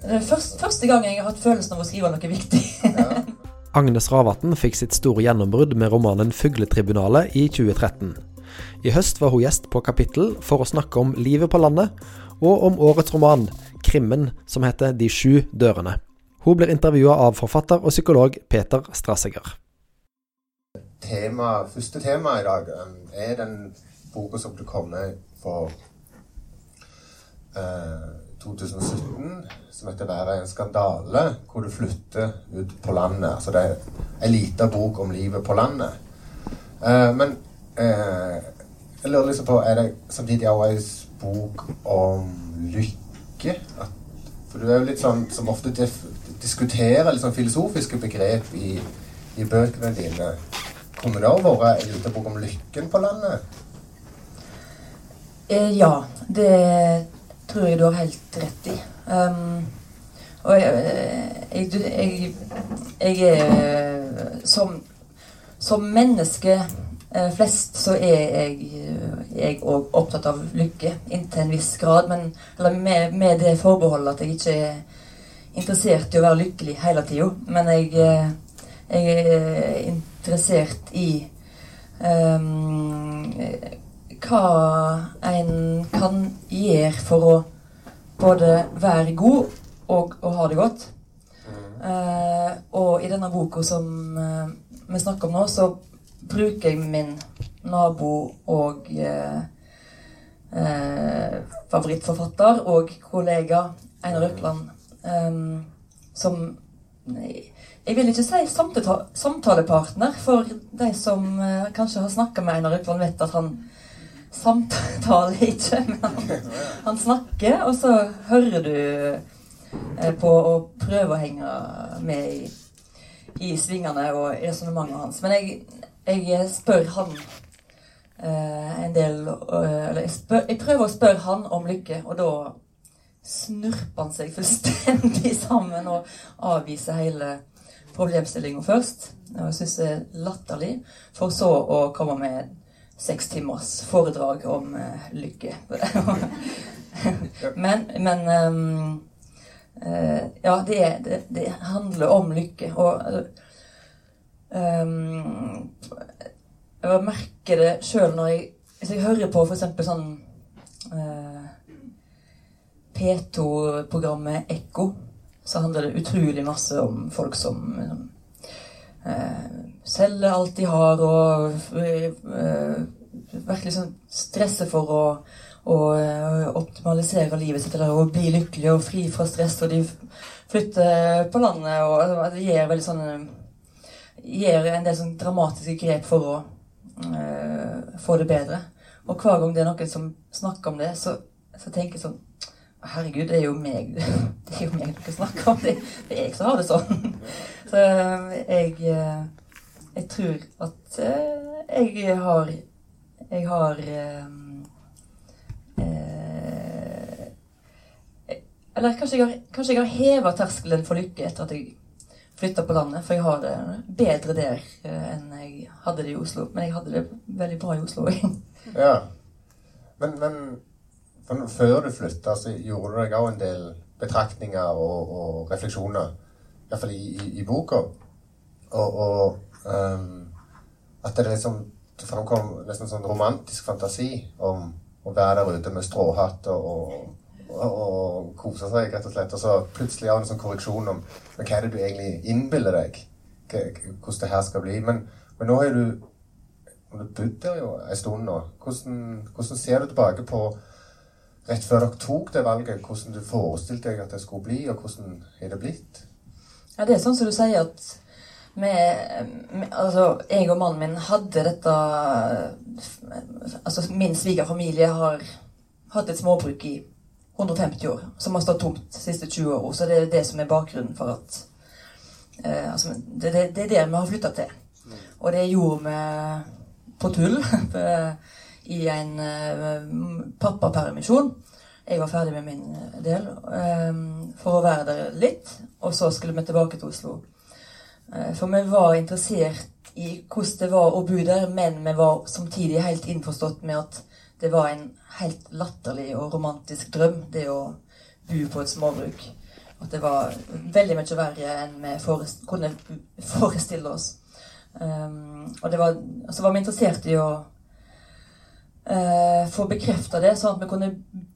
Først, første gang jeg har hatt følelsen av å skrive noe viktig. Ja. Agnes Ravatn fikk sitt store gjennombrudd med romanen 'Fugletribunalet' i 2013. I høst var hun gjest på Kapittel for å snakke om livet på landet, og om årets roman, krimmen som heter 'De sju dørene'. Hun blir intervjua av forfatter og psykolog Peter Strasseger. Tema, første tema i dag um, er den boka som ble kommet for eh, 2017, som heter 'Være en skandale', hvor du flytter ut på landet. Altså det er en lita bok om livet på landet. Eh, men eh, jeg lurer liksom på Er det samtidig også en bok om lykke? At, for du er jo litt sånn som ofte diskuterer sånn filosofiske begrep i, i bøkene dine. Kunne det òg vært en lita bok om lykken på landet? Eh, ja, det tror jeg du har helt rett i. Um, og jeg, jeg, jeg, er som, som menneske eh, flest så er jeg òg opptatt av lykke inntil en viss grad. Men med, med det forbeholdet at jeg ikke er interessert i å være lykkelig hele tida. Men jeg, eh, jeg, er interessert i um, hva en kan gjøre for å både være god og å ha det godt. Uh, og i denne boka som uh, vi snakker om nå, så bruker jeg min nabo og uh, favorittforfatter og kollega Einar Økland um, som Jeg vil ikke si samtale, samtalepartner, for de som kanskje har snakka med Einar Økland, vet at han samtaler ikke, men han, han, snakker, og så hører du eh, på å prøve å henge med i, i svingene og resonnementet hans. Men jeg, jeg spør han eh, en del eh, Eller jeg, spør, jeg, prøver å spørre han om lykke, og da snurper han seg fullstendig sammen og avviser hele problemstillinga først. Og jeg syns det er latterlig, for så å komme med seks timers foredrag om uh, lykke. men, men um, uh, Ja, det, det, det, handler om lykke. Og um, Jeg merker det sjøl når jeg Hvis jeg hører på f.eks. sånn uh, P2-programmet Ekko, så handler det utrolig masse om folk som selger alt de har, og virkelig sånn stresser for å, å, optimalisere livet sitt eller å bli lykkelig og fri fra stress. Og de flytter på landet og altså, det gir veldig sånn Gir en del sånn dramatiske grep for å uh, få det bedre. Og hver gang det er noen som snakker om det, så, så tenker jeg sånn Herregud, det er jo meg det er jo meg dere snakker om. Det, det er jeg som har det sånn. Så jeg, jeg tror at jeg har jeg har eh, eh, Eller kanskje jeg har, kanskje har heva terskelen for lykke etter at jeg flytta på landet. For jeg har det bedre der eh, enn jeg hadde det i Oslo. Men jeg hadde det veldig bra i Oslo. ja. Men, men før du flytta, så gjorde du deg òg en del betraktninger og, og refleksjoner. Iallfall i, i, i boka. Og, og um, at det liksom det framkom nesten sånn romantisk fantasi om å være der ute med stråhatt og, og, og, og kose seg, rett og slett. Og så plutselig har du en sånn korreksjon om hva er det du egentlig innbiller deg hvordan det her skal bli. Men, men nå har du, du bodd der jo en stund nå. Hvordan, hvordan, ser du tilbake på rett før dere tok det valget, hvordan du forestilte deg at det skulle bli, og hvordan er det blitt? Ja, det er sånn som du sier at med, med, altså, jeg og mannen min hadde dette Altså, min svigerfamilie har hatt et småbruk i 150 år, som har stått tomt de siste 20 år. Så det er det som er bakgrunnen for at eh, altså, det, det, det, er der vi har flytta til. Og det gjorde vi på tull i en uh, pappapermisjon. Jeg var ferdig med min del um, for å være der litt. Og så skulle vi tilbake til Oslo Eh, for vi var interessert i hvordan det var å bo der, men vi var samtidig helt innforstått med at det var en helt latterlig og romantisk drøm, det å bo på et småbruk. At det var veldig mye verre enn vi forest, kunne forestille oss. Um, og var, så var vi interessert i å uh, få bekrefta det, sånn at vi kunne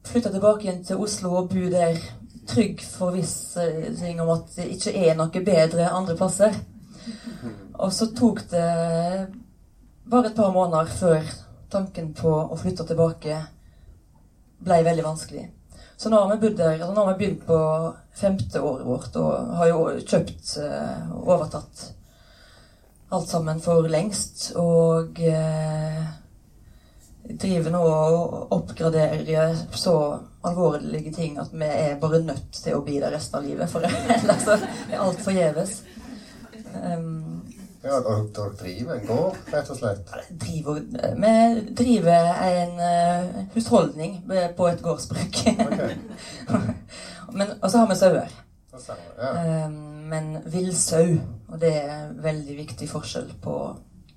flytte tilbake igjen til Oslo og bo der trygg forvissing om at det ikke er noe bedre andre plasser. Og så tok det bare et par måneder før tanken på å flytte tilbake ble veldig vanskelig. Så nå har vi bodd der, altså nå har vi begynt på femte året vårt og har jo kjøpt og overtatt alt sammen for lengst. Og eh, driver nå og oppgraderer så alvorlige ting at vi er bare nødt til å bli der resten av livet. For ellers er alt forgjeves. Um, ja, dere driver en gård, rett og slett? Driver, vi driver en uh, husholdning på et gårdsbruk. Okay. og så har vi sauer. Ja. Um, men villsau. Og det er veldig viktig forskjell på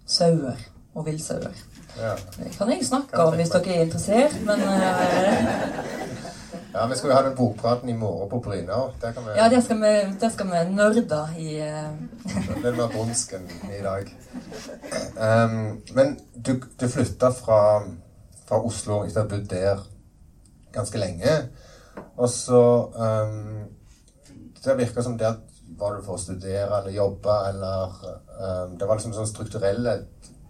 sauer og villsauer. Det kan jeg snakke om hvis dere er interessert, men uh, Ja, vi skal jo ha den bokpraten i morgen på Bryna. Vi... Ja, det skal vi, det skal vi nerde i Litt mer brunsk enn i dag. Um, men du, du flytta fra, fra, Oslo etter å ha bodd der ganske lenge. Og så um, Det virka som det at var det for å studere eller jobbe, eller um, Det var liksom sånn strukturelle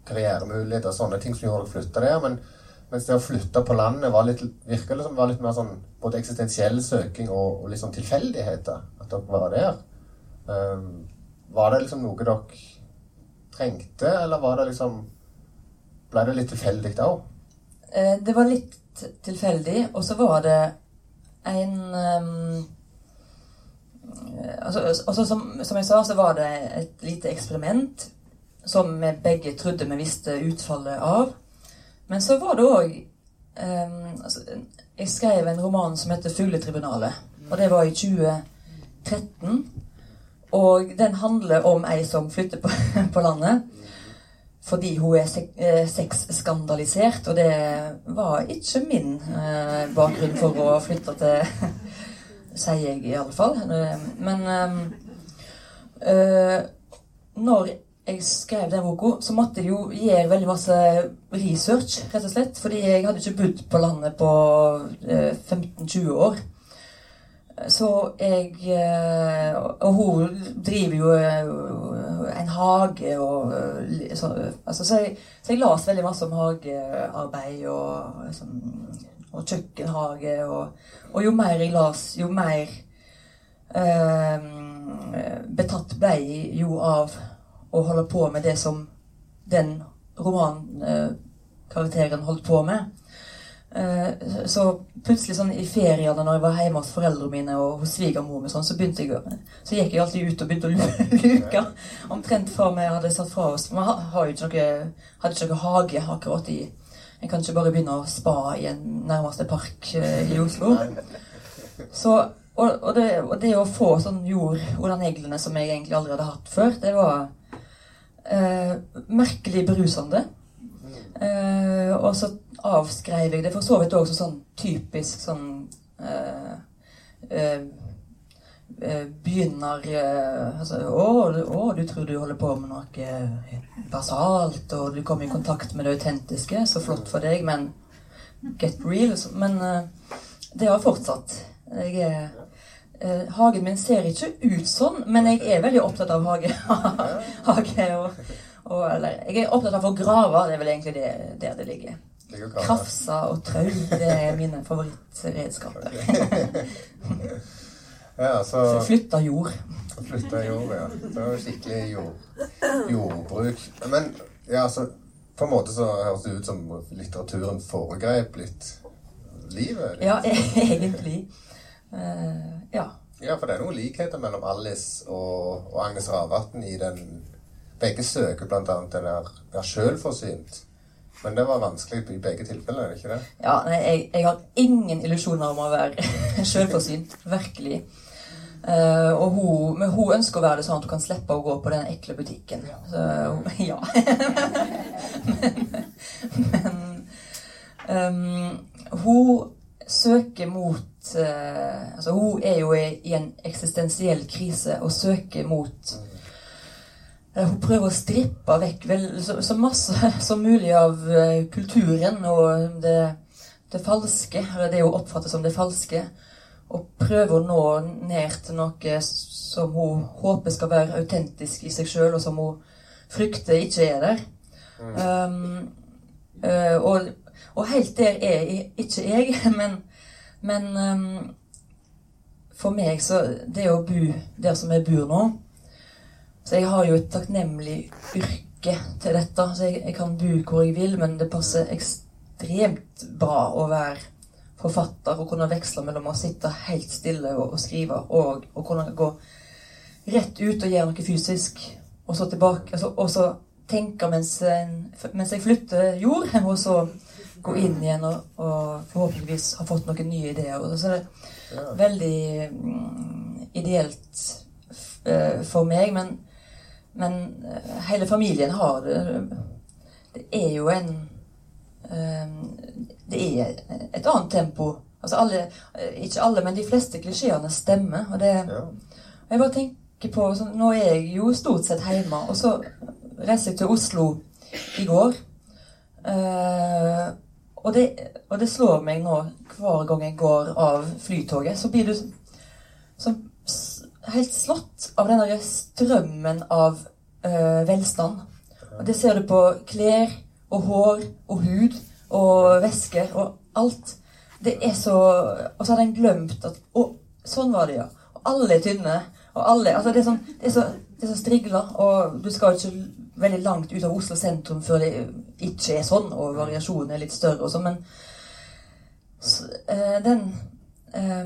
karrieremuligheter, og sånne ting som gjorde dere flytta der. Men mens det å flytte på landet var litt, virka liksom var litt mer sånn både eksistensiell søking og, og litt sånn tilfeldigheter. At dere var der. Um, var det liksom noe dere trengte, eller var det liksom Ble det litt tilfeldig òg? Eh, det var litt tilfeldig, og så var det en um altså, altså som, som, jeg sa, så var det et lite eksperiment som vi begge trodde vi visste utfallet av. Men så var det òg um, altså, Jeg skrev en roman som heter 'Fugletribunalet'. Og det var i 2013. Og den handler om ei som flytter på, på landet fordi hun er eh, sexskandalisert. Og det var ikke min eh, bakgrunn for å flytte til sier jeg i alle fall. Men øh, når jeg skrev den boka, så måtte jeg jo gjøre veldig masse research, rett og slett. Fordi jeg hadde ikke bodd på landet på øh, 15-20 år. Så jeg Og hun driver jo en hage og så, altså, så, jeg, så jeg las veldig masse om hagearbeid og liksom, og kjøkkenhage. Og, og, jo mer jeg las, jo mer eh, betatt ble jeg jo av å holde på med det som den romankarakteren holdt på med. Eh, så plutselig sånn i feriene når jeg var hjemme hos foreldrene mine og hos svigermor, sånn, så, begynte jeg, så gikk jeg alltid ut og begynte å luke. Omtrent før vi hadde satt fra oss. Vi hadde ikke noe hage akkurat i en kan ikke bare begynne å spa i en nærmeste park uh, i Oslo. Så, og, og, det, og, det, å få sånn jord under neglene som jeg egentlig aldri hadde hatt før, det var uh, merkelig berusende. Eh, og så avskrev jeg det for så vidt også sånn typisk sånn Eh, begynner eh, altså, å, å, du tror du holder på med noe eh, basalt, og du kommer i kontakt med det autentiske. Så flott for deg, men get real. Men det har fortsatt. Jeg er Hagen min ser ikke ut sånn, men jeg er veldig opptatt av hage. hage og, og, eller, jeg er opptatt av å grave. Det er vel egentlig det, der det ligger. Krafsa og trau, det er mine favorittredskaper. Ja, så Flytta jord. Flytta jord, ja. Det var skikkelig jord, jordbruk. Men ja, så På en måte så høres det ut som litteraturen foregrep litt livet. Litt. Ja, egentlig. Uh, ja. Ja, for det er noen likheter mellom Alice og, og Agnes Ravatn i den Begge søker bl.a. den der 'vær sjølforsynt'. Men det var vanskelig i begge tilfeller, er det ikke det? Ja, nei, jeg, jeg har ingen illusjoner om å være sjølforsynt. Virkelig. Uh, og hun, men hun ønsker å være det sånn at hun kan slippe å gå på den ekle butikken. Så, ja. men, men um, hun søker mot eh, Altså, hun er jo i, en eksistensiell krise og søker mot eh, Hun prøver å strippe vekk vel, så, så masse som mulig av eh, kulturen og det, det falske, eller det hun oppfatter som det falske, og prøver å nå ned til noe som hun håper skal være autentisk i seg sjøl, og som hun frykter ikke er der. Um, uh, og, og, helt der er ikke jeg, men, men um, for meg så Det å bo der som jeg bor nå Så jeg har jo et takknemlig yrke til dette. Så jeg, jeg kan bo hvor jeg vil, men det passer ekstremt bra å være forfatter og kunne veksle mellom å sitte helt stille og, og skrive og å kunne gå rett ut og gjøre noe fysisk, og så tilbake altså, Og så tenke mens, mens, jeg flytter jord, og så gå inn igjen og, og forhåpentligvis ha fått noen nye ideer. Og så er det veldig mm, ideelt uh, for meg, men, men uh, hele familien har det Det er jo en uh, Det er et annet tempo. Altså alle, ikke alle, men de fleste klisjeene stemmer. Og det, jeg bare tenker på så Nå er jeg jo stort sett hjemme, og så reiser jeg til Oslo i går. Uh, og, det, og, det, slår meg nå hver gang jeg går av flytoget, så blir du så, helt slått av den derre strømmen av øh, velstand. Og det ser du på klær og hår og hud og væske og alt. Det er så Og så hadde en glemt at Å, sånn var det, ja. Og alle er tynne. Og alle, altså det er, sånn, så, det så strigla, og du skal ikke veldig langt ut av Oslo sentrum før det ikke er sånn, og variasjonen er litt større og sånn, men så, eh, den eh,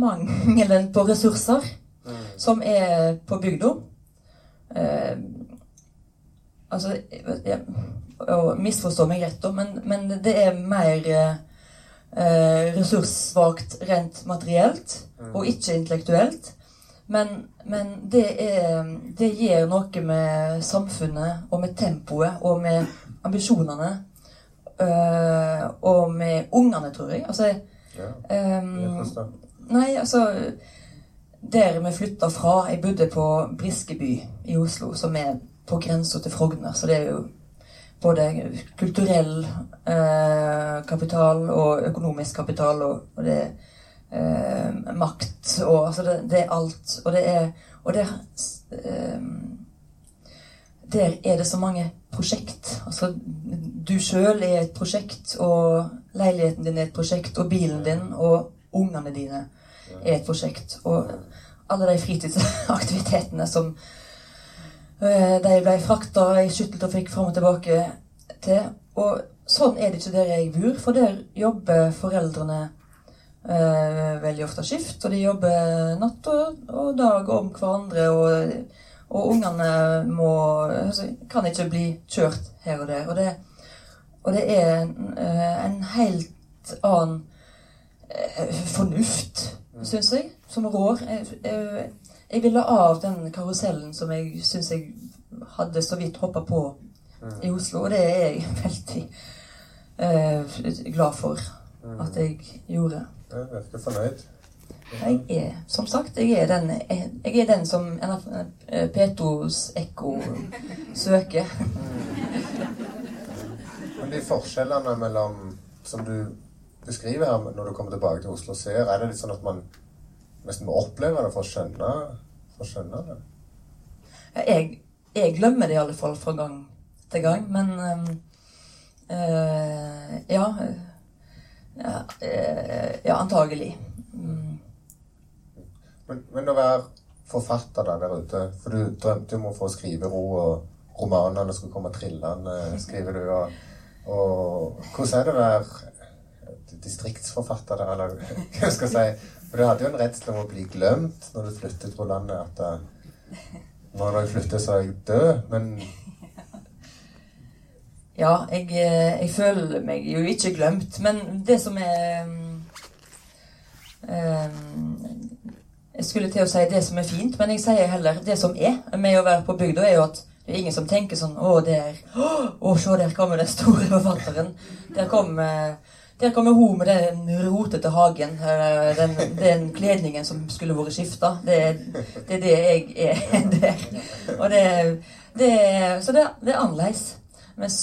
mangelen på ressurser mm. som er på bygda eh, Altså jeg, Og misforstå meg rett, da, men, men, det er mer ressurssvakt rent materielt og ikke intellektuelt. Men, men det, er, det gjør noe med samfunnet og med tempoet og med ambisjonene. Uh, og med ungene, tror jeg. Altså ja, um, Nei, altså Der vi flytta fra Jeg bodde på Briskeby i Oslo, som er på grensa til Frogner. Så det er jo både kulturell eh, kapital og økonomisk kapital. Og, og det er eh, makt og altså det, det, er alt. Og det er Og der eh, Der er det så mange prosjekt. Altså du sjøl er et prosjekt, og leiligheten din er et prosjekt, og bilen din og ungene dine er et prosjekt. Og alle de fritidsaktivitetene som eh, de ble frakta i skytteltrafikk fram og tilbake til. Og sånn er det ikke der jeg bor, for der jobber foreldrene veldig ofte skift, og de jobber natt og, og dag om hverandre. Og, og ungene må altså, kan ikke bli kjørt her og der. Og det, og det er en, eh, en helt annen eh, fornuft, syns jeg, som rår. Jeg, jeg, jeg ville av den karusellen som jeg syns jeg hadde så vidt hoppa på i Oslo, og det er jeg veldig eh, glad for at jeg gjorde. Jeg virker fornøyd. Jeg er, som sagt, jeg er den, jeg er den som eh, Petos ekko søker. Men de forskjellene mellom Som du beskriver her når du kommer tilbake til Oslo og ser, er det litt sånn at man nesten må oppleve det for å skjønne, for å skjønne det? Jeg, jeg, glemmer det i alle fall fra gang til gang, men øh, Ja. Ja, eh, ja antagelig. Mm. Men, men, å være forfatter da, der ute For du drømte om å få skrivero, og romanene skulle komme trillende, skriver du. Og, og hvordan er det å være distriktsforfatter der, eller hva skal jeg si? For du hadde jo en redsel om å bli glemt når du flyttet på landet. At eh, når jeg flytter, så er jeg død. Men ja, jeg, eh, jeg, føler meg jo ikke glemt. Men det som er um, Jeg skulle til å si det som er fint, men jeg sier heller det som er med å være på bygda, er jo at det er ingen som tenker sånn Å, der Å, se, der kommer den store forfatteren. Der kommer der kommer hun med den rotete hagen. Den, den kledningen som skulle vært skifta. Det, det er det jeg er der. Det, det så det er annerledes. Mens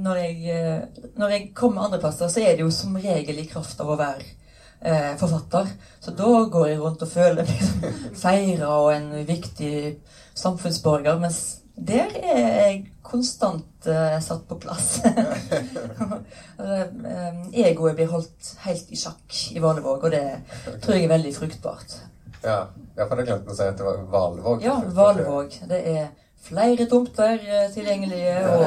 når jeg, eh, når jeg kommer andre plasser, så er det jo som regel i kraft av å være eh, forfatter. Så da går jeg rundt og føler meg som feira og en viktig samfunnsborger. Mens der er jeg konstant eh, satt på plass. Eh, Egoet blir holdt helt i sjakk i Valevåg, og det tror jeg er veldig fruktbart. Ja, ja for det glemte å si at det var Valevåg. Ja, Valevåg. Det er flere tomter eh, tilgjengelige, og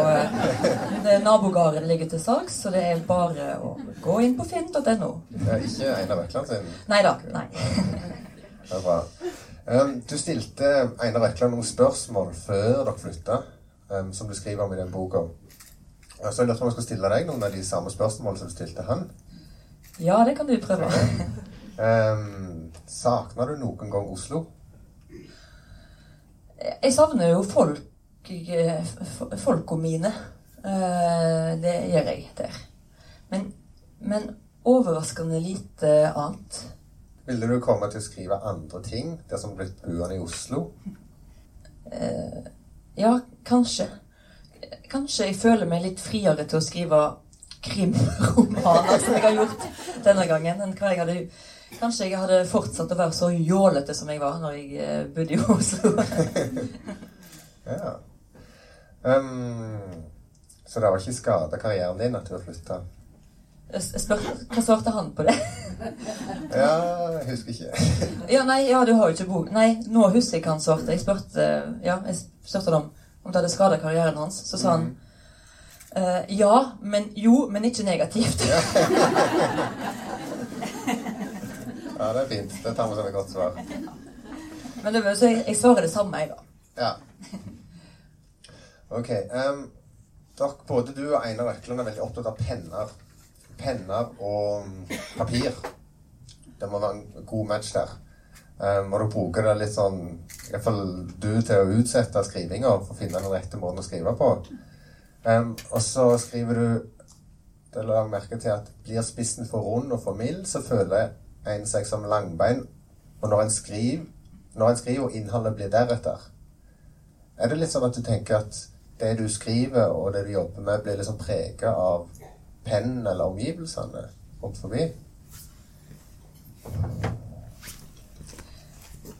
eh, nabogården ligger til salgs, så det er bare å gå inn på finn.no. Ja, ikke Einar Vekland sin. Nei da. Nei. Det er bra. Um, du stilte Einar Vekland noen spørsmål før dere flytta, um, som du skriver om i den boka. Så jeg lurte på om jeg skulle stille deg noen av de samme spørsmålene som du stilte han. Ja, det kan du prøve. Um, Savner du noen gang Oslo? Jeg savner jo folk eh, folka mine. Eh, Det gjør jeg der. Men, men overraskende lite annet. Ville du komme til å skrive andre ting det som blitt buende i Oslo? Eh, Ja, kanskje. Kanskje jeg føler meg litt friere til å skrive krimromaner, som jeg har gjort denne gangen, enn hva jeg hadde Kanskje jeg hadde fortsatt å være så jålete som jeg var når jeg eh, bodde i Oslo. Ja. Um, så det var ikke skada karrieren din at du flytta? Spør, hva svarte han på det? Ja, jeg husker ikke. Ja, nei, ja, du har jo ikke bok Nei, nå husker jeg hva han svarte. Jeg spurte ja, jeg spurte om, om det hadde skada karrieren hans. Så sa han eh, ja, men jo, men ikke negativt. Ja, det er fint. Det tar vi som et godt svar. Men det, så jeg, jeg svarer det samme, jeg, da. Ja. Ok. Um, dere, både du og Einar Økland er veldig opptatt av penner. Penner og mm, papir. Det må være en god match der. Um, og du bruker det litt sånn I hvert fall du til å utsette skrivinga for å finne den rette måten å skrive på. Um, og så skriver du Det la jeg merke til at blir spissen for rund og for mild, så føler en seg som langbein. Og når en skriver, når en skriver og innholdet blir deretter, er det litt sånn at du tenker at det du skriver og det du jobber med, blir liksom prega av pennen eller omgivelsene rundt forbi?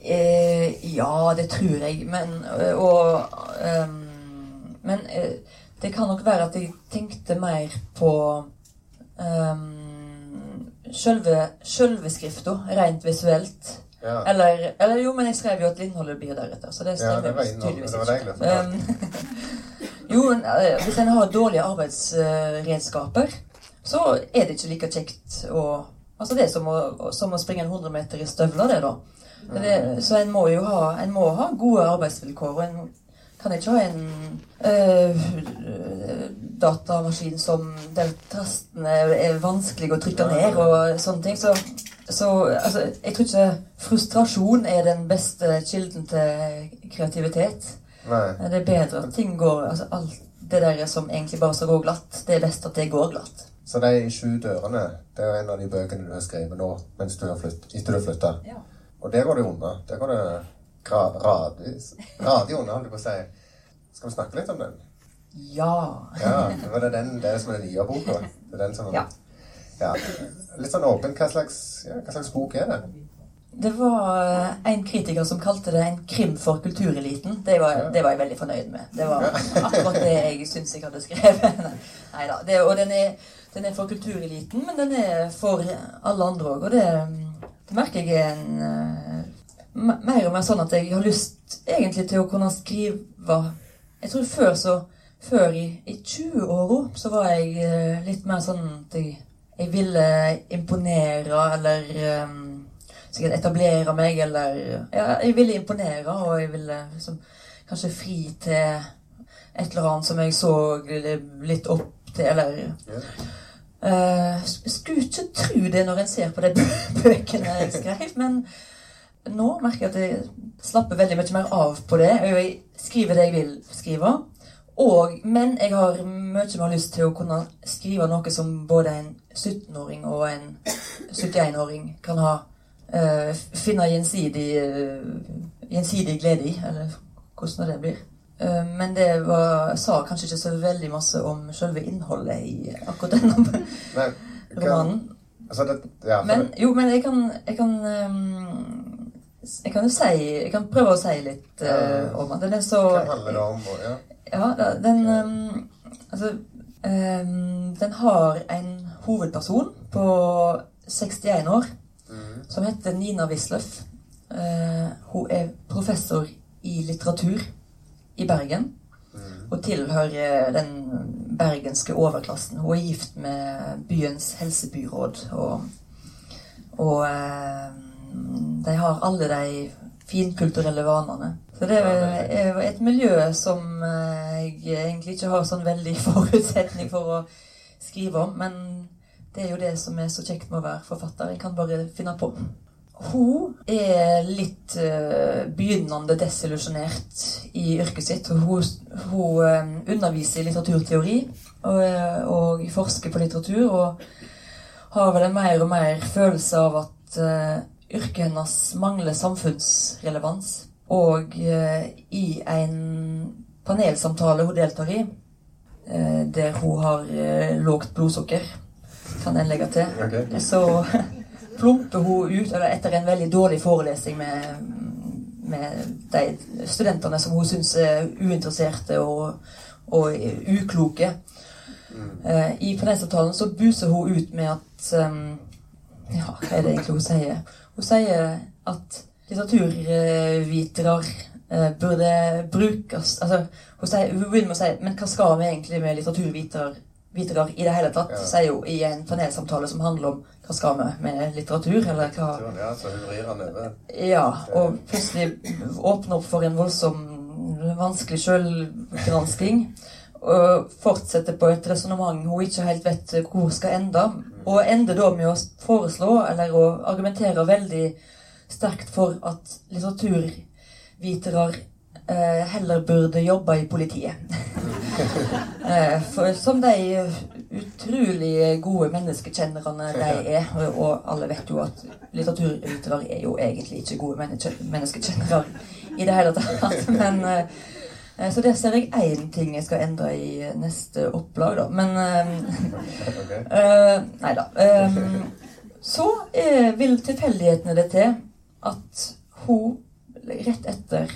Eh, ja, det tror jeg. Men Og um, Men eh, det kan nok være at jeg tenkte mer på um, sjølve, selve skrifta, rent visuelt. Ja. Eller, eller jo, men jeg skrev jo at innholdet blir deretter, så det Ja, det var tydeligvis deilig. ikke. Um, jo, eh, hvis en har dårlige arbeidsredskaper, så er det ikke like kjekt å Altså det er som å, som å springe en 100 meter i støvler, det, da. Det, så en må jo ha, en må ha gode arbeidsvilkår. og En kan ikke ha en øh, datamaskin som der tastene er vanskelig å trykke ned og sånne ting. Så, så altså, jeg tror ikke frustrasjon er den beste kilden til kreativitet. Nei. Det er bedre at ting går altså Alt det der som egentlig bare skal gå glatt, det er best at det går glatt. Så de sju dørene, det er en av de bøkene du har skrevet nå mens du har flytt, etter du har flytta. Ja. Og der går det unna. Der går det gradvis radvis Radig unna, holdt jeg på å si. Skal vi snakke litt om den? Ja. Ja, det er den, det som er den nye boka. Det er den som Ja. ja. Litt sånn åpen. Hva slags, ja, hva slags bok er det? Det var eh, en kritiker som kalte det en krim for kultureliten. Det var, det var jeg veldig fornøyd med. Det var akkurat det jeg syns jeg hadde skrevet. Nei da. Og den er, den er for kultureliten, men den er for alle andre òg. Og det, det merker jeg er en eh, mer og mer sånn at jeg har lyst egentlig til å kunne skrive Jeg tror før så Før i, i 20-åra så var jeg eh, litt mer sånn at jeg, jeg ville imponere eller eh, sikkert etablere meg, eller Ja, jeg ville imponere, og jeg ville liksom kanskje fri til et eller annet som jeg så litt opp til, eller yeah. Uh, skulle ikke tro det når en ser på de bøkene jeg skrev, men nå merker jeg at jeg slapper veldig mye mer av på det. og Jeg skriver det jeg vil skrive, Og, men jeg har mye mer lyst til å kunne skrive noe som både en 17-åring og en 71-åring kan ha Uh, finne gjensidig, uh, gjensidig glede i. Eller hvordan det blir. Uh, men det var, sa kanskje ikke så veldig masse om selve innholdet i akkurat denne romanen. Altså, det, ja, Men jo, men jeg kan Jeg kan, ehm, jeg kan jo si Jeg kan prøve å si litt uh, om at den er så om? Ja. Ja, den um, Altså um, Den har en hovedperson på 61 år mm. som heter Nina Wisløff. Uh, hun er professor i litteratur i Bergen. Mm. Og tilhører den bergenske overklassen. Hun er gift med byens helsebyråd. Og, og eh, de har alle de finkulturelle vanene. Så det er jo et miljø som eh, jeg egentlig ikke har sånn veldig forutsetning for å skrive om. Men det er jo det som er så kjekt med å være forfatter. Jeg kan bare finne på. Hun er litt eh, begynnende desillusjonert i yrket sitt. Hun, hun eh, underviser i litteraturteori og, og forsker på litteratur. Og har vel en mer og mer følelse av at yrket hennes mangler samfunnsrelevans. Og eh, i en panelsamtale hun deltar i, eh, der hun har eh, lågt blodsukker, kan en legge til, så plumper hun ut etter en veldig dårlig forelesning med, med de studentene som hun syns er uinteresserte og, og ukloke. Eh, I panelsamtalen så buser hun ut med at um, Ja, hva er det egentlig hun sier? Hun sier at litteraturvitere eh, burde brukes Altså, hun, sier, hun begynner med å si Men hva skal vi egentlig med litteraturvitere i det hele tatt? Ja. Sier hun i en panelsamtale som handler om hva skal vi med litteratur, eller hva Ja, så hun rir han over. ja, og plutselig åpner opp for en voldsom, vanskelig sjølgransking. Og fortsetter på et resonnement hun ikke helt vet hvor skal ende. Og ender da med å foreslå, eller å argumentere veldig sterkt for at litteraturvitere eh, heller burde jobbe i politiet. Eh, for, som de utrolig gode menneskekjennerne de er. Og, alle vet jo at litteraturvitere er jo egentlig ikke gode menneske, menneskekjennere i det hele tatt. Men, eh, så der ser jeg én ting jeg skal endre i neste opplag, da. Men okay. Ok. Eh, nei da. Eh, så eh, vil tilfeldighetene det til at hun rett etter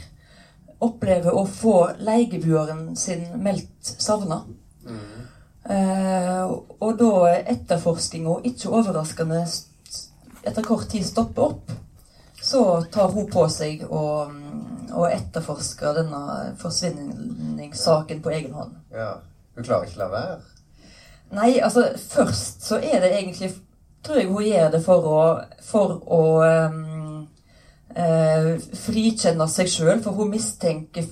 opplever å få leiebueren sin meldt savna. Mm. Eh, og da etterforskinga ikke overraskende etter kort tid stopper opp, så tar hun på seg å, å etterforsker denne forsvinningssaken på egen hånd. Ja. Hun klarer ikke å la være. Nei, altså først så er det egentlig Tror jeg hun gjør det for å, for å um, uh, frikjenne seg sjøl, for hun mistenker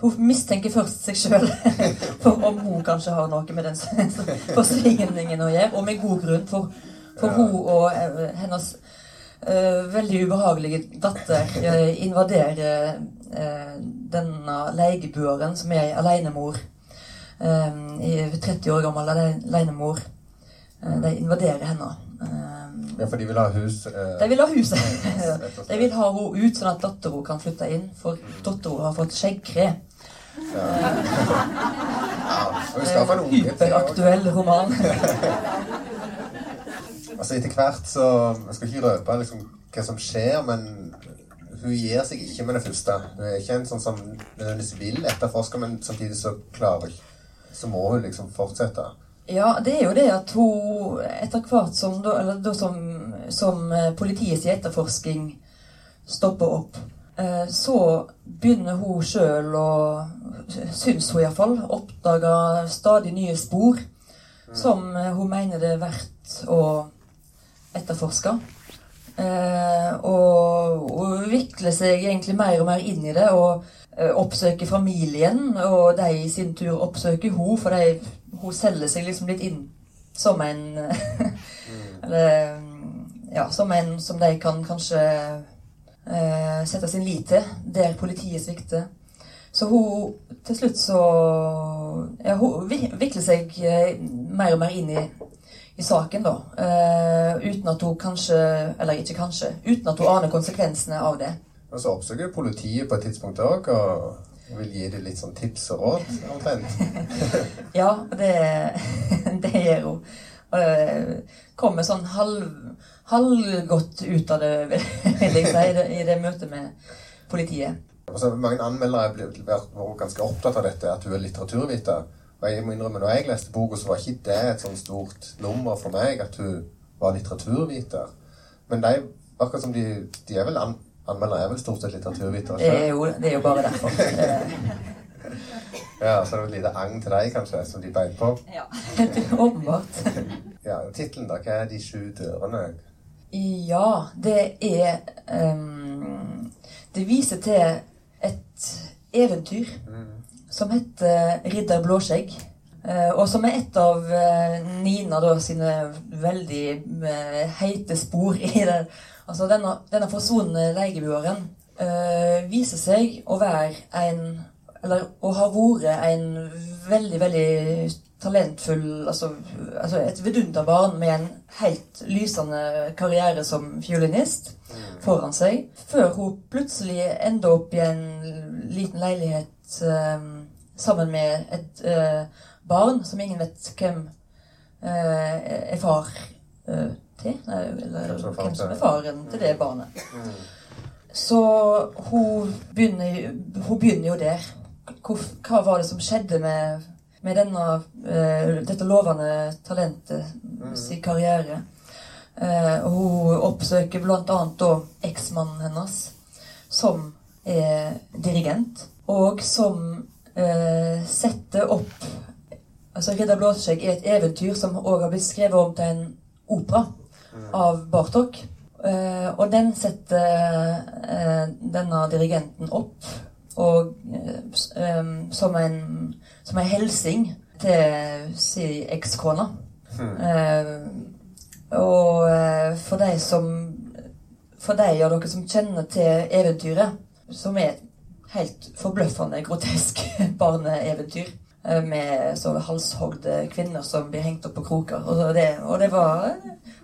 hun mistenker først seg sjøl for om hun kanskje har noe med den forsvinningen å gjøre, og med god grunn. For, for Ja. hun og eh, hennes veldig ubehagelige datter eh, invaderer eh, denne leiebueren, som er ei alenemor. eh, i 30 år gammel ale- alenemor. Eh, de invaderer henne. Eh, Ja, for de vil ha hus eh, de vil ha huset. De vil ha henne ut, sånn at dattera kan flytte inn. For dattera har fått skjeggkre. Ja. ja, hun skal få en unge. Hyperaktuell roman. Altså Etter hvert så Jeg skal ikke røpe liksom, hva som skjer, men hun gir seg ikke med det første. Hun er ikke en sånn som nødvendigvis vil etterforske, men samtidig så klarer hun Så må hun liksom fortsette. Ja, det er jo det at hun etter hvert som, eller som, som eh, politiets etterforsking stopper opp, eh, så begynner hun sjøl å Syns hun iallfall Oppdager stadig nye spor som eh, hun mener det er verdt å etterforske. Eh, og, og vikler seg egentlig mer og mer inn i det. og eh, oppsøker familien, og de i sin tur oppsøker hun, for de, hun selger seg liksom litt inn som en Eller ja, som en som de kan kanskje eh, sette sin lit til, der politiet svikter. Så hun til slutt så ja, Hun vikler seg eh, mer og mer inn i, i saken, da. Uh, uten at hun kanskje Eller ikke kanskje. Uten at hun aner konsekvensene av det. Og så oppsøker politiet på et tidspunkt òg og vil gi dem litt sånn tips og råd, omtrent. Ja, det, det gjør hun. Og det kommer sånn halv, halvgodt ut av det, vil jeg si, i det, i det møtet med politiet. Og så Mange anmeldere har vært ganske opptatt av dette, at hun er litteraturviter. Og jeg må innrømme, når jeg leste boka, så var ikke det et sånn stort nummer for meg at hun var litteraturviter. Men de, akkurat som de, de er vel an, Anmeldere er vel stort sett litteraturvitere sjøl? er jo, det er jo bare derfor. Ja, så det er et lite agn til deg, kanskje, som de beit på. Ja, åpenbart. Ja, Tittelen, da? Hva er De sju dørene? Ja, det er um, Det viser til et eventyr som heter Ridder Blåskjegg. eh, og som er et av eh, Nina da sine veldig eh, heite spor i det. Altså denne, denne forsvunne legebuaren eh, viser seg å være en Eller å ha vært en veldig, veldig talentfull Altså, altså et vidunderbarn med en helt lysende karriere som fiolinist foran seg. Før hun plutselig ender opp i en liten leilighet eh, sammen med et uh, barn som ingen vet hvem uh, er far uh, til. Eller Hvem som er faren til det barnet. Så hun begynner, hun begynner jo der. Hvor, hva var det som skjedde med, med denne, dette lovende talentet sin karriere? Hun oppsøker bl.a. da eksmannen hennes, som er dirigent, og som eh, setter opp Altså 'Ridder Blåskjegg' er et eventyr som òg har blitt skrevet om til en opera av Bartok. Eh, og den setter eh, denne dirigenten opp og, eh, eh, som en som en hilsing til sin ekskone. Eh, og for de som For de av dere som kjenner til eventyret, som er et helt forbløffende grotesk barneeventyr eh, med så halshogde kvinner som blir hengt opp på kroker. Og det, og det var,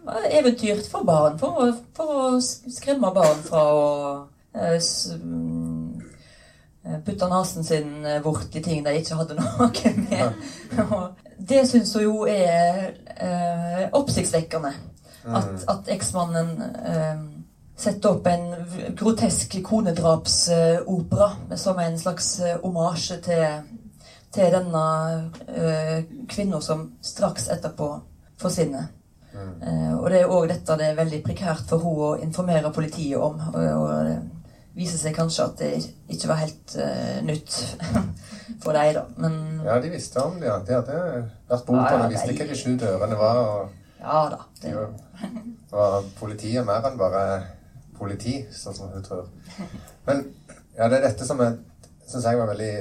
var eventyr for barn, for, å- for å skremme barn fra å eh, mm, putte nesen sin eh, bort i ting de ikke hadde noe med. Og det syns hun jo er eh, oppsiktsvekkende. At, at eksmannen eh, setter opp en grotesk konedrapsopera som en slags eh, omasje til, til denne eh, kvinna som straks etterpå forsvinner. Eh, og det er òg dette det er veldig prekært for henne å informere politiet om. Og, og det viser seg kanskje at det ikke var helt uh, nytt for deg, da. Men Ja, de visste om det. Ja. De hadde vært bort Ja, ja, det. visste hva de sju dørene var. og... ja da. Det. Og politiet er mer enn bare politi, sånn som hun tror. Men ja, det er dette som syns jeg var veldig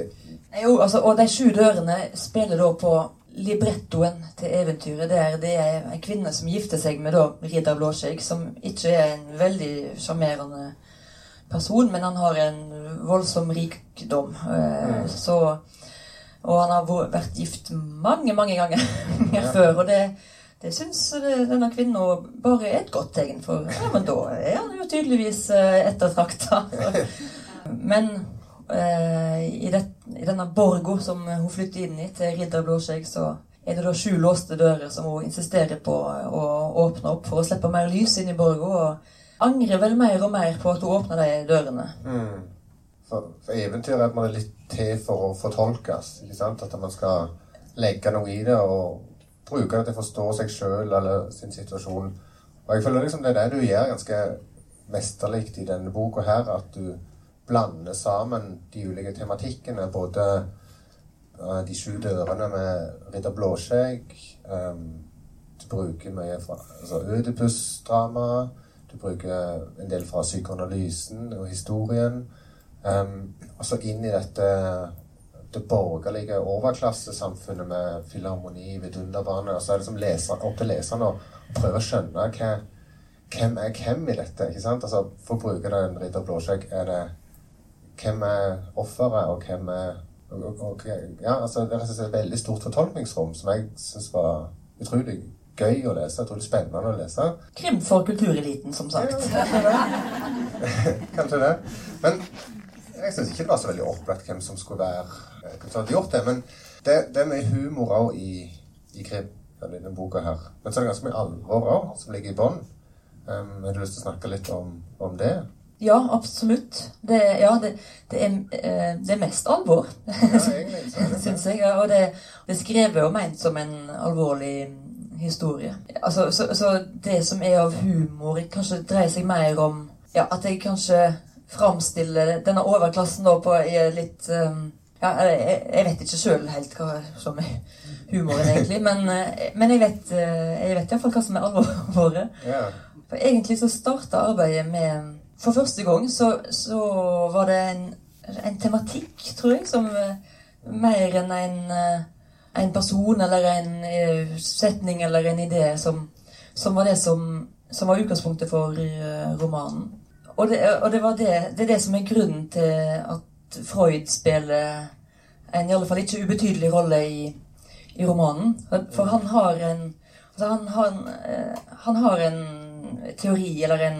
Jo, altså, og de sju dørene spiller da på librettoen til eventyret. Der det er en kvinne som gifter seg med da ridder Blåskjegg, som ikke er en veldig sjarmerende person, men han har en voldsom rikdom. Eh, så, og han har vært- gift mange, mange ganger før. Og det, det syns denne kvinnen bare er et godt tegn, for ja, men da er han jo tydeligvis eh, ettertrakta. Men eh, i, det, i denne borgo som hun flytter inn i til Ridder Blåskjegg, så er det da sju låste dører som hun insisterer på å åpne opp for å slippe mer lys inn i borgo. Og angrer vel mer og mer på at hun åpner de dørene. mm. For, for eventyr er en måte litt til for å fortolkes. ikke sant? At man skal legge noe i det og bruke det til å forstå seg sjøl eller sin situasjon. Og jeg føler liksom det er det du gjør ganske mesterlig i denne boka her. At du blander sammen de ulike tematikkene. Både uh, de sju dørene med Ridder Blåskjegg. Um, du bruker mye fra altså Ødipus-drama. Du bruker en del fra psykoanalysen og historien. Um, og så inn i dette det borgerlige overklassesamfunnet med filharmoni, vidunderbarnet. Og så er det som leser, opp til leserne å prøve å skjønne hva, hvem er hvem i dette. ikke sant? Altså, For å bruke den Ridder Blåskjegg, er det hvem er offeret, og hvem er og, og, ja, altså, Det er et veldig stort fortolkningsrom som jeg syns var utrolig gøy å lese. Utrolig spennende å lese. Krim for kultureliten, som sagt. Ja, kanskje det. kanskje det. Men jeg syns ikke det var så veldig opplagt hvem som skulle være hvem som hadde gjort det. Men det, det er mye humor òg i, i krim, denne boka her. Men så er det ganske mye alvor òg som ligger i bånn. Um, har du lyst til å snakke litt om, om det? Ja, absolutt. Det, ja, det, det, er, eh, det, er, mest alvor, ja, syns jeg. Og det, det er skrevet og ment som en alvorlig historie. Altså, så, så, det som er av humor, kanskje dreier seg mer om ja, at jeg kanskje framstiller denne overklassen da på litt um, ja, jeg, vet ikke sjøl helt hva som er humoren, egentlig. Men, eh, men jeg vet, jeg vet iallfall hva som er alvoret. Ja. For egentlig så starta arbeidet med for første gang så, så var det en, en, tematikk, tror jeg, som uh, mer enn en, en, person eller en setning eller en idé som, som var det som, som, var utgangspunktet for romanen. Og, det, og det, det, det, er det som er grunnen til at Freud spiller en i alle fall ikke ubetydelig rolle i, i romanen. For han har en altså han, han, han har en teori eller en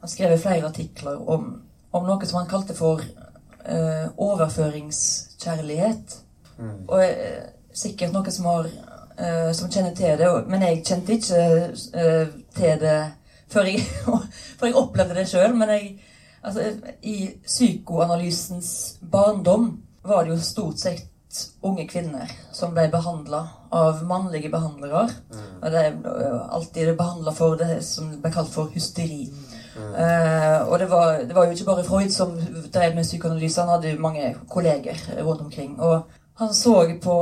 han skrev flere artikler om, om noe som han kalte for uh, overføringskjærlighet. Mm. Og uh, sikkert noe som, har, uh, som kjenner til det, men jeg kjente ikke til det før jeg, før jeg opplevde det sjøl. Men jeg, altså, i psykoanalysens barndom var det jo stort sett unge kvinner som ble behandla av mannlige behandlere. Mm. Og det er alltid behandla for det som ble kalt for hysteri. Uh, og det var, det var, jo ikke bare Freud som drev med psykoanalyse, han hadde jo mange kolleger rundt omkring. Og han så på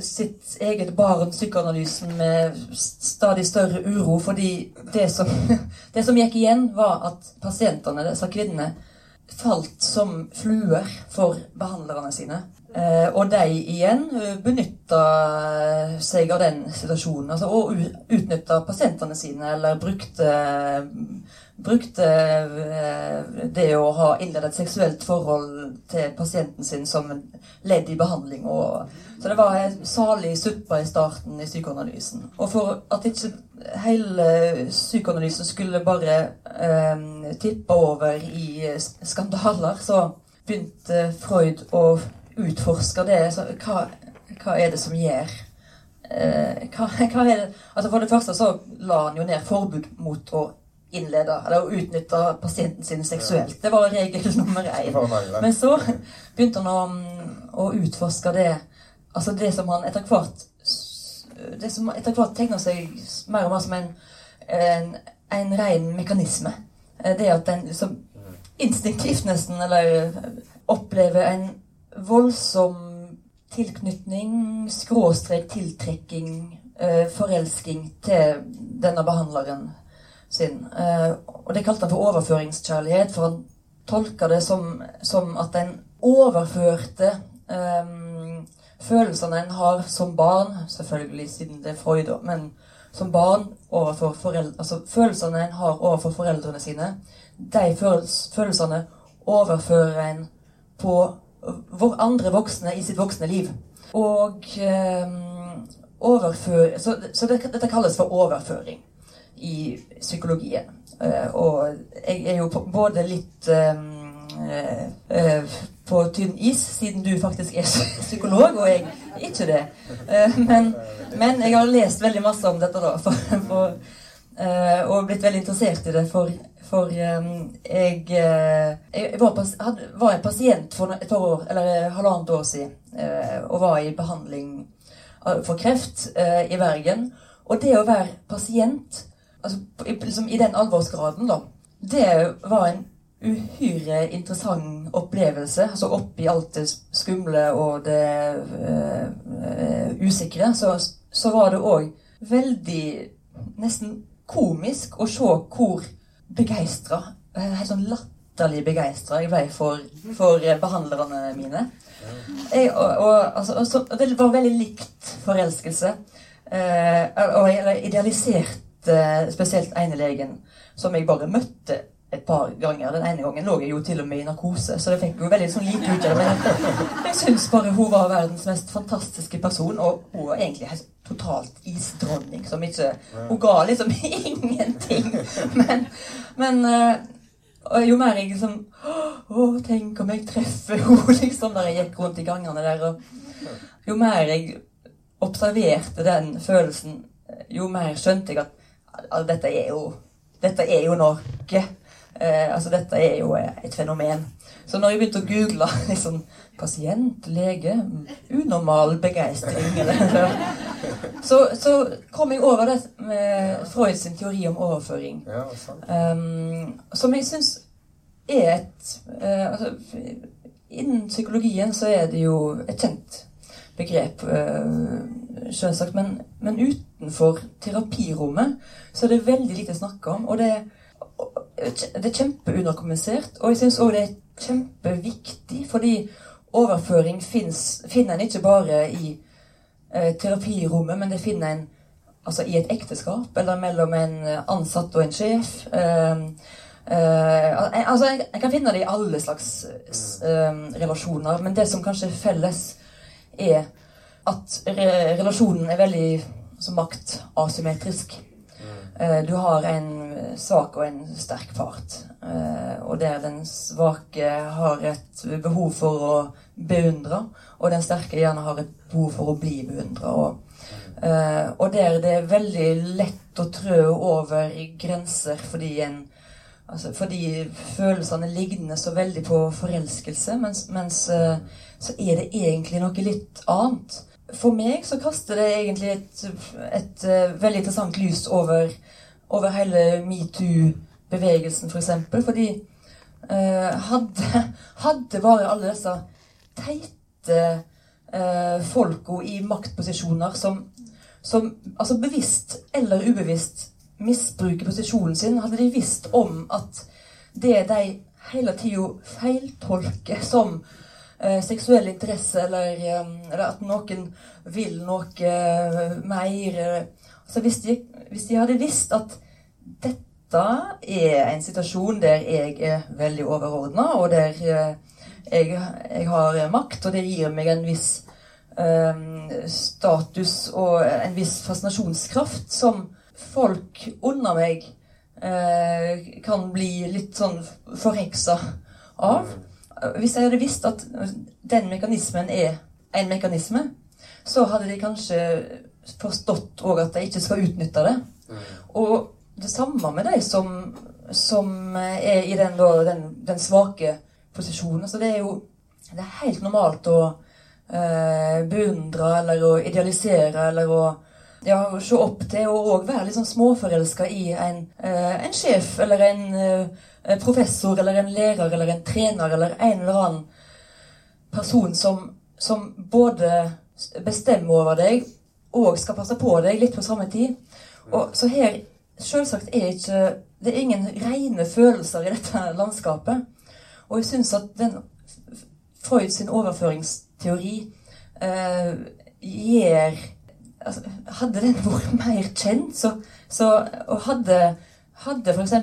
sitt eget barn, psykoanalysen, med stadig større uro, fordi det som, det som gikk igjen, var at pasientene, disse kvinnene, falt som fluer for behandlerne sine. Uh, og de igjen benytta seg av den situasjonen. Altså, og utnytta pasientene sine, eller brukte brukte eh, det å ha innledet et seksuelt forhold til pasienten sin som ledd i behandling. Så det var en salig suppe i starten i psykoanalysen. Og for at ikke hele psykoanalysen skulle bare eh, tippe over i skandaler, så begynte Freud å utforske det. Så hva, hva er det som gjør eh, hva, hva det? Altså For det første så la han jo ned forbud mot å innlede eller å utnytte pasienten sin seksuelt. Det var regel nummer én. Men så begynte han å, å utforske det altså det som han etter hvert det som etter hvert tegner seg mer og mer som en, en, en ren mekanisme. Eh, det at en liksom instinktivt nesten eller opplever en voldsom tilknytning, skråstrek tiltrekking, eh, forelsking til denne behandleren sin. Eh, og det kalte han for overføringskjærlighet, for han tolka det som, som, at en overførte um, følelsene en har som barn, selvfølgelig siden det er Freud, men som barn overfor foreldre, altså følelsene en har overfor foreldrene sine, de følelsene overfører en på andre voksne i sitt voksne liv. Og um, overfør, Så, så det, dette kalles for overføring i psykologien. Uh, og jeg er jo både litt uh, uh, på tynn is, siden du faktisk er psykolog, og jeg er ikke det. Men, men, jeg har lest veldig masse om dette, da, for, for, og blitt veldig interessert i det. For, for jeg, jeg var, var, en pasient for et par år, eller halvannet år siden og var i behandling for kreft i Bergen. Og det å være pasient altså, liksom, I den alvorsgraden, da. Det var en uhyre interessant opplevelse. Altså oppi alt det skumle og det uh, usikre, så, så, var det òg veldig Nesten komisk å se hvor begeistra, eh, helt sånn latterlig begeistra jeg ble for, for behandlerne mine. Jeg, og, og, altså, så, det var veldig likt forelskelse. Eh, og, jeg idealiserte spesielt ene legen som jeg bare møtte et par ganger. Den ene gangen lå jeg jo til og med i narkose, så det fikk jo veldig sånn lite ut av det. Jeg syns bare hun var verdens mest fantastiske person, og hun var egentlig helt totalt isdronning som ikke Hun ga liksom ingenting. Men, men og jo mer jeg liksom Å, tenk om jeg treffer henne, liksom, der jeg gikk rundt i gangene der. Og jo mer jeg observerte den følelsen, jo mer skjønte jeg at, at dette er jo Dette er jo noe. Eh, altså, dette er jo et fenomen. Så når jeg begynte å google liksom, pasient, lege, unormal begeistring så, så, kom jeg over det med Freud sin teori om overføring. Um, som jeg syns er et uh, altså, Innen psykologien så er det jo et kjent begrep, uh, selvsagt. Men, men, utenfor terapirommet så er det veldig lite å snakke om. Og det, det er kjempeunderkommunisert. Og jeg syns òg det er kjempeviktig, fordi overføring finnes, finner en ikke bare i eh, terapirommet, men det finner en altså i et ekteskap, eller mellom en ansatt og en sjef. Eh, eh, altså, jeg, jeg, kan finne det i alle slags uh, relasjoner, men det som kanskje er felles, er at re relasjonen er veldig altså, maktasymmetrisk. Uh, du har en svak og en sterk part, og der den svake har et behov for å beundre, og den sterke gjerne har et behov for å bli beundra. Og, Uh, og der det er veldig lett å trø over grenser fordi en altså, Fordi følelsene ligner så veldig på forelskelse, mens, mens så er det egentlig noe litt annet. For meg så kaster det egentlig et, et, uh, veldig interessant lys over, over hele metoo-bevegelsen, f.eks. For eksempel, fordi hadde, hadde bare alle disse teite eh, folka i maktposisjoner som som altså bevisst eller ubevisst misbruker posisjonen sin, hadde de visst om at det de hele tida feiltolker som eh, seksuell interesse, eller, eh, eller, at noen vil noe eh, mer Så hvis de, hvis de hadde visst at dette er en situasjon der jeg er veldig overordna, og der eh, jeg, jeg, har makt, og det gir meg en viss Ehm, status og en viss fascinasjonskraft som folk under meg eh, kan bli litt sånn forheksa av. Hvis jeg hadde visst at den mekanismen er en mekanisme, så hadde de kanskje forstått òg at de ikke skal utnytte det. Og det samme med de som, som er i den, den, den svake posisjonen. Så det er jo det er helt normalt å eh, beundre eller å idealisere eller å ja, se opp til, og òg være litt sånn småforelska i en, eh, en, sjef eller en eh, professor eller en lærer eller en trener eller en eller annen person som, som både bestemmer over deg og skal passe på deg litt på samme tid. Og, så her selvsagt er ikke Det er ingen rene følelser i dette landskapet. Og jeg syns at den Freud sin overføringsteori eh, gir altså, Hadde den vært mer kjent, så, så og hadde, hadde f.eks.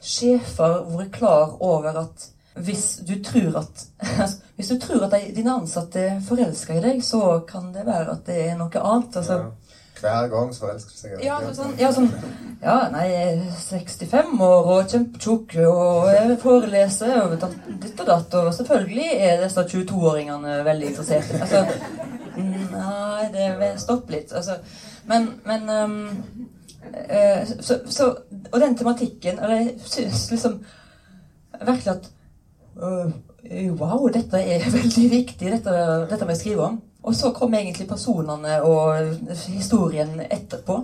sjefer vært klar over at hvis du tror at altså, hvis du tror at dine ansatte er forelska i deg, så kan det være at det er noe annet. altså ja. Hver gang så forelsker seg ja, sånn, ja, sånn, ja, nei, er 65 år og kjempetjukk og jeg foreleser og ditt og datt. Og selvfølgelig er disse 22-åringene veldig interesserte. Altså, nei, det stopper litt. Altså, men, men um, så, så, Og den tematikken Og jeg syns liksom virkelig at uh, Wow, dette er veldig viktig, dette, dette må jeg skrive om. Og så kom egentlig personene og historien etterpå.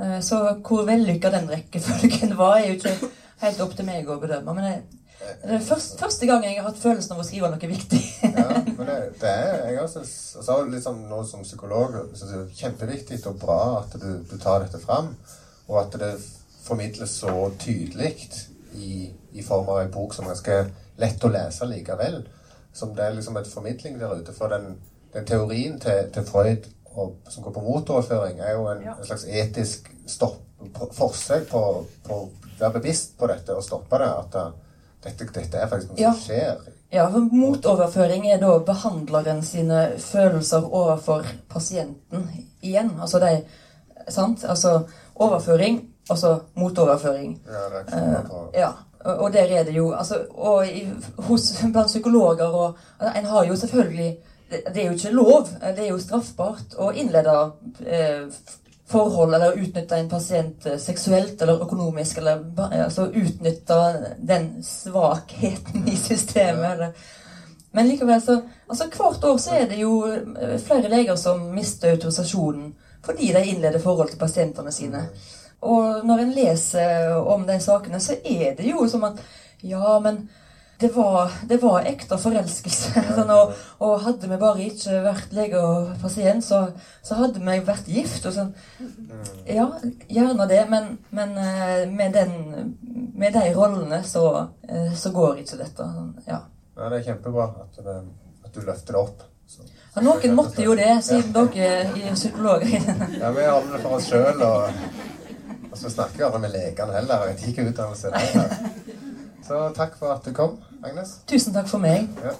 Eh, så hvor vellykka den rekkefølgen var, er jo ikke helt opp til meg å bedømme. Men det, det er første, første gang jeg har hatt følelsen av å skrive noe viktig. ja, men det, det er jeg også, også liksom nå som psykolog så det er kjempeviktig og bra at du, du, tar dette fram, og at det formidles så tydelig i, i form av en bok som er ganske lett å lese likevel. Som det er liksom et formidling der ute for den den teorien til, til Freud og, som går på motoverføring, er jo en, ja. en slags etisk stopp, forsøk på, på være bevisst på dette og stoppe det. At uh, dette, dette er faktisk noe Ja. som skjer. Ja, for Motoverføring er da behandleren sine følelser overfor pasienten igjen. Altså de Sant? Altså overføring, og så motoverføring. Ja, reaksjoner på Ja, og og der er det jo altså, Og i, hos, blant psykologer og altså, En har jo selvfølgelig det, det er jo ikke lov, det er jo straffbart å innlede eh, forhold eller utnytte en pasient eh, seksuelt eller økonomisk, eller altså utnytte den svakheten i systemet. Eller. Men likevel så altså Hvert år så er det jo eh, flere leger som mister autorisasjonen fordi de innleder forhold til pasientene sine. Og når en leser om de sakene, så er det jo som at Ja, men det var, det var ekte forelskelse. Sånn, og, og hadde vi bare ikke vært lege og pasient, så, så hadde vi vært gift. Og sånn. Ja, gjerne det, men, men eh, med, den, med de rollene så, eh, så går ikke dette. Sånn, Ja. Ja, det er kjempebra at, det, at du løfter det opp. Så. Ja, noen måtte jo det, siden dere er psykologer. Ja, vi har det for oss sjøl, og, og så snakker vi aldri med legene heller. Jeg tar ikke utdannelse der. Så takk for at du kom, Agnes. Tusen takk for meg. Ja.